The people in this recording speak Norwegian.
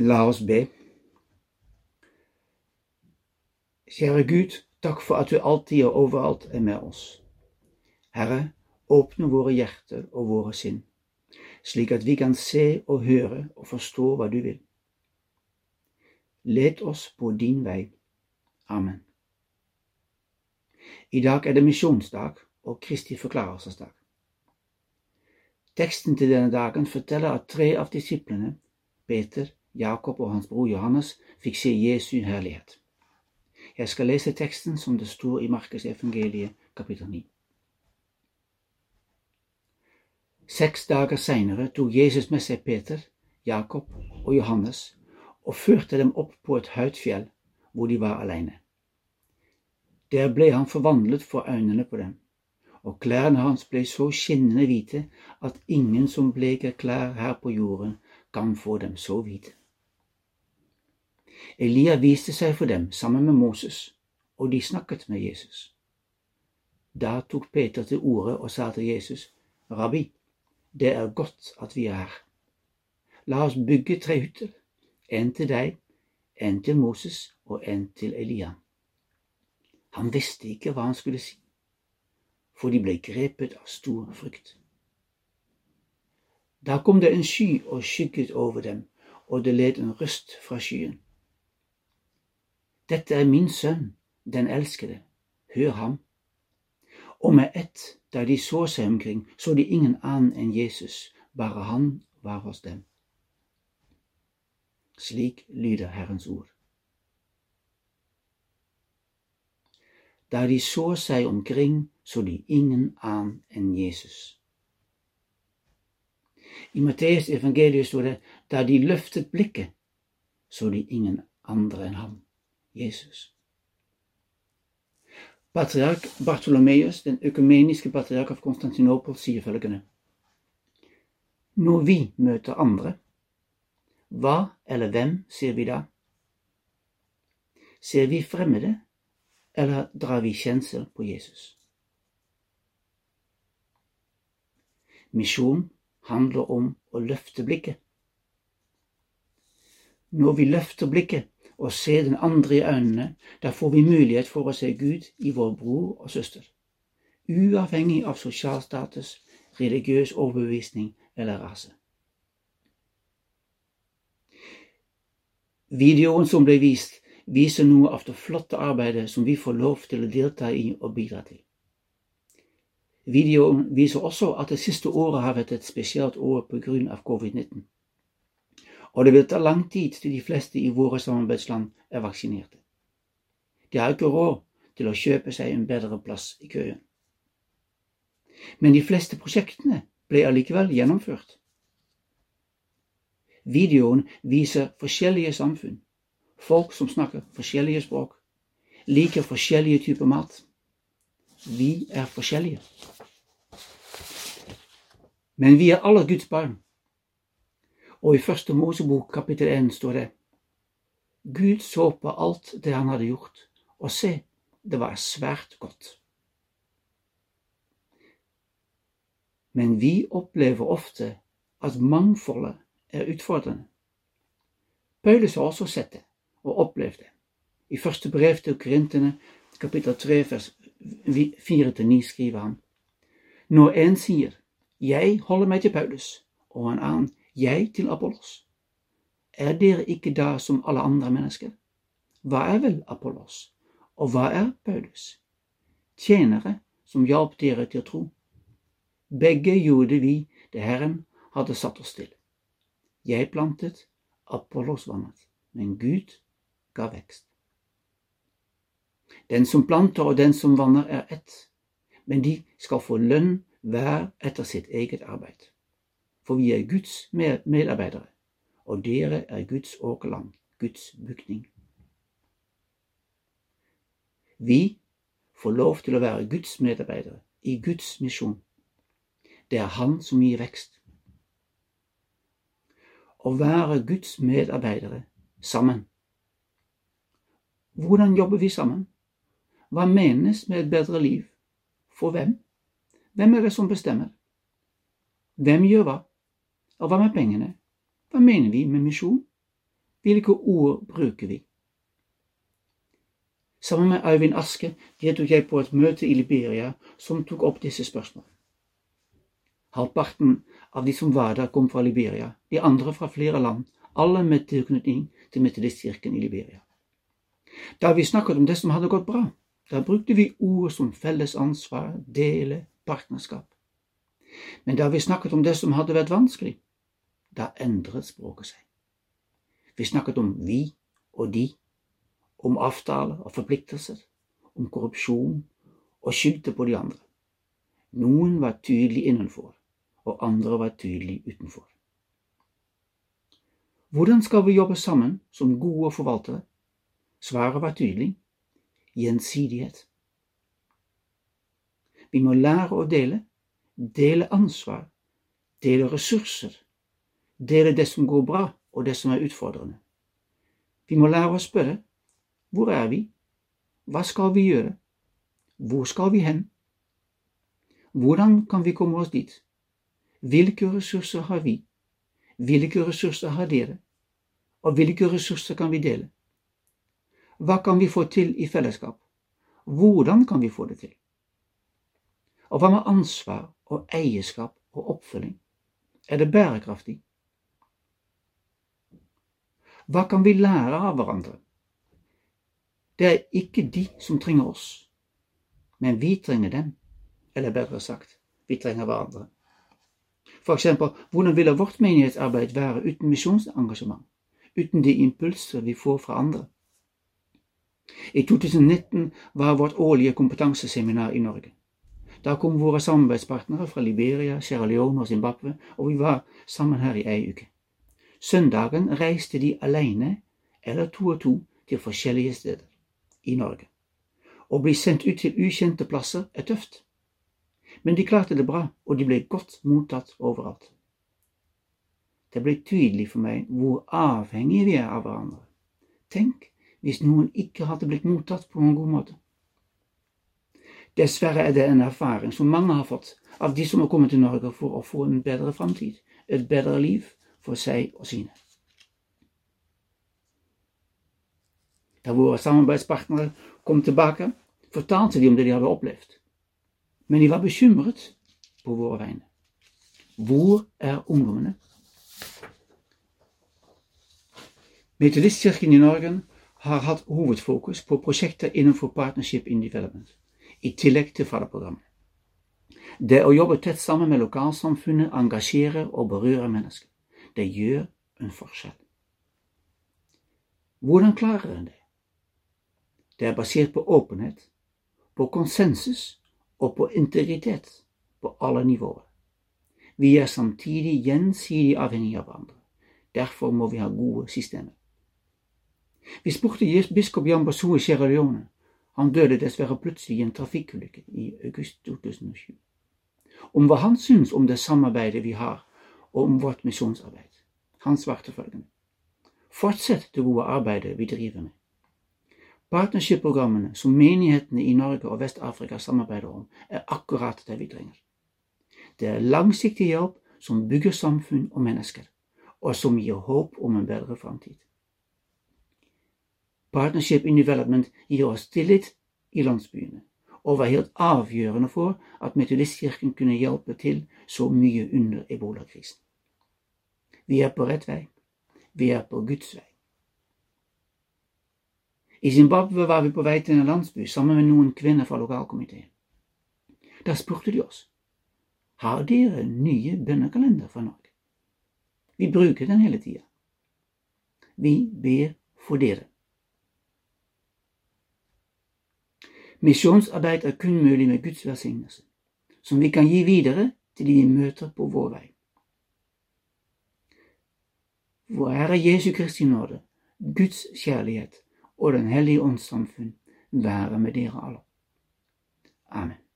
La oss be. Kjære Gud, takk for at du alltid og overalt er med oss. Herre, åpne våre hjerter og våre sinn, slik at vi kan se og høre og forstå hva du vil. Led oss på din vei. Amen. I dag er det misjonsdag og Kristi forklarelsesdag. Teksten til denne dagen forteller at tre av disiplene, Peter, Jakob og hans bror Johannes fikk se Jesu herlighet. Jeg skal lese teksten som det står i Markus evangeliet kapittel 9. Seks dager seinere tok Jesus med seg Peter, Jakob og Johannes og førte dem opp på et høyt fjell hvor de var alene. Der ble han forvandlet for øynene på dem, og klærne hans ble så skinnende hvite at ingen som bleker klær her på jorden, kan få dem så hvite. Elia viste seg for dem sammen med Moses, og de snakket med Jesus. Da tok Peter til orde og sa til Jesus, Rabbi, det er godt at vi er her. La oss bygge tre hytter, en til deg, en til Moses og en til Elia. Han visste ikke hva han skulle si, for de ble grepet av stor frykt. Da kom det en sky og skygget over dem, og det led en røst fra skyen. Dette er min sønn, den elskede, hør ham. Og med ett, da de så seg omkring, så de ingen annen enn Jesus, bare han var hos dem. Slik lyder Herrens ord. Da de så seg omkring, så de ingen annen enn Jesus. I Matteus evangeliet står det da de løftet blikket, så de ingen andre enn ham. Jesus. Patriark Bartolomeus, den økumeniske patriark av Konstantinopel, sier følgende Når vi møter andre, hva eller hvem ser vi da? Ser vi fremmede, eller drar vi kjensel på Jesus? Misjon handler om å løfte blikket. Når vi løfter blikket, og se den andre i øynene, da får vi mulighet for å se Gud i vår bror og søster, uavhengig av sosial status, religiøs overbevisning eller rase. Videoen som ble vist, viser noe av det flotte arbeidet som vi får lov til å delta i og bidra til. Videoen viser også at det siste året har vært et spesielt år pga. covid-19 og det vil ta lang tid til de fleste i våre samarbeidsland er vaksinerte. De har ikke råd til å kjøpe seg en bedre plass i køen. Men de fleste prosjektene ble allikevel gjennomført. Videoen viser forskjellige samfunn, folk som snakker forskjellige språk, liker forskjellige typer mat. Vi er forskjellige. Men vi er alle Guds barn. Og i første Mosebok kapittel 1 står det Gud så på alt det han hadde gjort, og se, det var svært godt. Men vi opplever ofte at mangfoldet er utfordrende. Paulus har også sett det og opplevd det. I første brev til Korintene, kapittel 3, vers 4-9, skriver han Når en sier 'Jeg holder meg til Paulus', og en annen jeg til Apollos. Er dere ikke da som alle andre mennesker? Hva er vel Apollos, og hva er Paulus? Tjenere som hjalp dere til å tro. Begge gjorde vi det Herren hadde satt oss til. Jeg plantet, Apollos vannet, men Gud ga vekst. Den som planter og den som vanner, er ett, men de skal få lønn hver etter sitt eget arbeid for vi er Guds medarbeidere, og dere er Guds åkerland, Guds bygning. Vi får lov til å være Guds medarbeidere i Guds misjon. Det er Han som gir vekst. Å være Guds medarbeidere sammen. Hvordan jobber vi sammen? Hva menes med et bedre liv? For hvem? Hvem er det som bestemmer? Hvem gjør hva? Og hva med pengene? Hva mener vi med misjon? Hvilke ord bruker vi? Sammen med Øyvind Aske deltok jeg på et møte i Liberia som tok opp disse spørsmålene. Halvparten av de som var der, kom fra Liberia, de andre fra flere land, alle med tilknytning til Metodistkirken i Liberia. Da vi snakket om det som hadde gått bra, da brukte vi ord som felles ansvar, dele, partnerskap. Men da vi snakket om det som hadde vært vanskelig, da endret språket seg. Vi snakket om vi og de, om avtaler og forpliktelser, om korrupsjon, og skyldte på de andre. Noen var tydelig innenfor, og andre var tydelig utenfor. Hvordan skal vi jobbe sammen som gode forvaltere? Svaret var tydelig gjensidighet. Vi må lære å dele, dele ansvar, dele ressurser, dele det som går bra og det som er utfordrende. Vi må lære å spørre hvor er vi, hva skal vi gjøre, hvor skal vi hen, hvordan kan vi komme oss dit, hvilke ressurser har vi, hvilke ressurser har dere, og hvilke ressurser kan vi dele? Hva kan vi få til i fellesskap? Hvordan kan vi få det til? Og hva med ansvar og eierskap og oppfølging? Er det bærekraftig? Hva kan vi lære av hverandre? Det er ikke de som trenger oss, men vi trenger dem. Eller bedre sagt, vi trenger hverandre. For eksempel, hvordan ville vårt menighetsarbeid være uten misjonsengasjement, uten de impulser vi får fra andre? I 2019 var vårt årlige kompetanseseminar i Norge. Da kom våre samarbeidspartnere fra Liberia, Sierra Leone og Zimbabwe, og vi var sammen her i ei uke. Søndagen reiste de alene eller to og to til forskjellige steder i Norge. Å bli sendt ut til ukjente plasser er tøft. Men de klarte det bra, og de ble godt mottatt overalt. Det ble tydelig for meg hvor avhengige vi er av hverandre. Tenk hvis noen ikke hadde blitt mottatt på en god måte. Dessverre er det en erfaring som mange har fått av de som har kommet til Norge for å få en bedre framtid, et bedre liv for seg og sine. Da våre samarbeidspartnere kom tilbake, fortalte de om det de hadde opplevd. Men de var bekymret på våre vegne. Hvor er ungdommene? Metodistkirken i Norge har hatt hovedfokus på prosjekter innenfor Partnership in Development, i tillegg til fadderprogrammet. Det å jobbe tett sammen med lokalsamfunnet engasjerer og berører mennesker. Det gjør en forskjell. Hvordan klarer en det? Det er basert på åpenhet, på konsensus og på integritet på alle nivåer. Vi er samtidig gjensidig avhengige av hverandre. Derfor må vi ha gode systemer. Vi spurte biskop Jan Basso i Sierra Leone. Han døde dessverre plutselig i en trafikkulykke i august 2007. Om hva han syns om det samarbeidet vi har, om vårt misjonsarbeid. Han svarte følgende. Fortsett det gode arbeidet vi driver med. Partnership-programmene som menighetene i Norge og Vest-Afrika samarbeider om, er akkurat det vi trenger. Det er langsiktig hjelp som bygger samfunn og mennesker, og som gir håp om en bedre framtid. Partnership in Development gir oss tillit i landsbyene, og var helt avgjørende for at Metodistkirken kunne hjelpe til så mye under ebolakrisen. Vi er på rett vei. Vi er på Guds vei. I Zimbabwe var vi på vei til en landsby sammen med noen kvinner fra lokalkomiteen. Da spurte de oss har dere nye bønnekalender fra Norge. Vi bruker den hele tida. Vi ber for dere. Misjonsarbeid er kun mulig med Guds velsignelse, som vi kan gi videre til de vi møter på vår vei. Vår Herre Jesu Kristi nåde, Guds kjærlighet og Den hellige ånds samfunn være med dere alle. Amen.